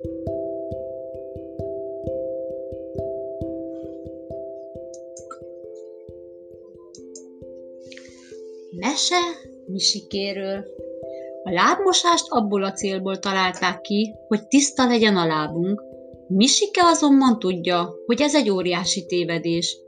Mese Misikéről A lábmosást abból a célból találták ki, hogy tiszta legyen a lábunk, Misike azonban tudja, hogy ez egy óriási tévedés.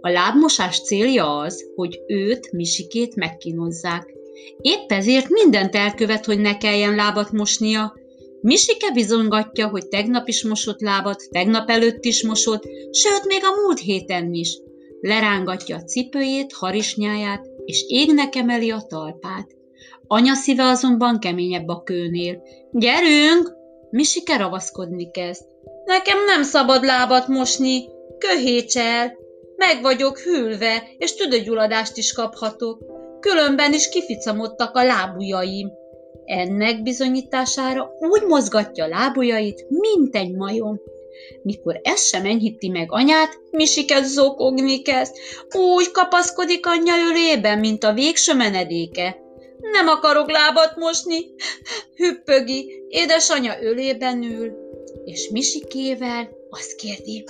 A lábmosás célja az, hogy őt, Misikét megkínozzák. Épp ezért mindent elkövet, hogy ne kelljen lábat mosnia. Misike bizongatja, hogy tegnap is mosott lábat, tegnap előtt is mosott, sőt, még a múlt héten is. Lerángatja a cipőjét, harisnyáját, és égnek emeli a talpát. Anya szíve azonban keményebb a kőnél. Gyerünk! Misike ravaszkodni kezd. Nekem nem szabad lábat mosni, köhécsel. Meg vagyok hűlve, és tüdőgyulladást is kaphatok. Különben is kificamodtak a lábujjaim. Ennek bizonyítására úgy mozgatja a lábujjait, mint egy majom. Mikor ez sem enyhíti meg anyát, Misiket zokogni kezd. Úgy kapaszkodik anyja ölében, mint a végső menedéke. Nem akarok lábat mosni, hüppögi, édesanya ölében ül, és Misikével azt kérdi,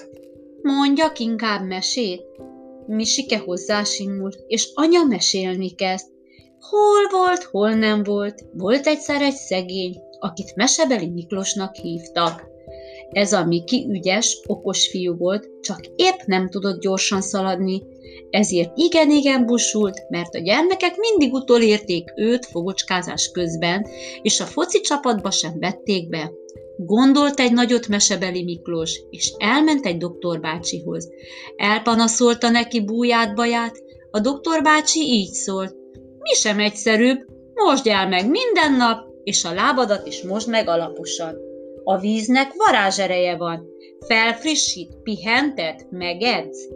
mondjak inkább mesét. Misike hozzásimul, és anya mesélni kezd. Hol volt, hol nem volt, volt egyszer egy szegény, akit Mesebeli Miklósnak hívtak. Ez a Miki ügyes, okos fiú volt, csak épp nem tudott gyorsan szaladni, ezért igen-igen busult, mert a gyermekek mindig utolérték őt fogocskázás közben, és a foci csapatba sem vették be. Gondolt egy nagyot mesebeli Miklós, és elment egy doktorbácsihoz. Elpanaszolta neki búját baját, a doktorbácsi így szólt. Mi sem egyszerűbb, mosd el meg minden nap, és a lábadat is mosd meg alaposan. A víznek varázsereje van. Felfrissít, pihentet, megedz.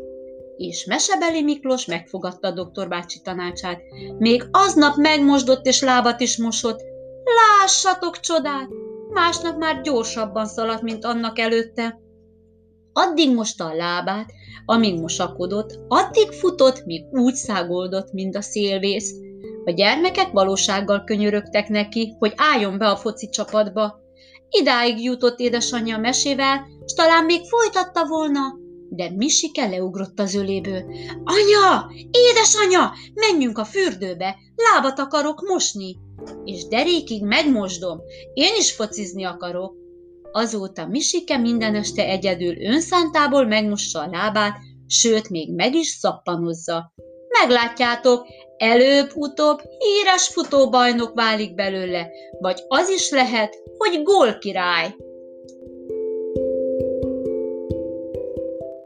És Mesebeli Miklós megfogadta a doktor bácsi tanácsát. Még aznap megmosdott és lábat is mosott. Lássatok csodát! Másnap már gyorsabban szaladt, mint annak előtte. Addig mosta a lábát, amíg mosakodott, addig futott, míg úgy szágoldott, mint a szélvész. A gyermekek valósággal könyörögtek neki, hogy álljon be a foci csapatba, Idáig jutott édesanyja mesével, s talán még folytatta volna, de Misike leugrott az öléből. Anya! Édesanya! Menjünk a fürdőbe! Lábat akarok mosni! És derékig megmosdom. Én is focizni akarok. Azóta Misike minden este egyedül önszántából megmossa a lábát, sőt, még meg is szappanozza. Meglátjátok, előbb-utóbb híres futóbajnok válik belőle, vagy az is lehet, hogy gólkirály.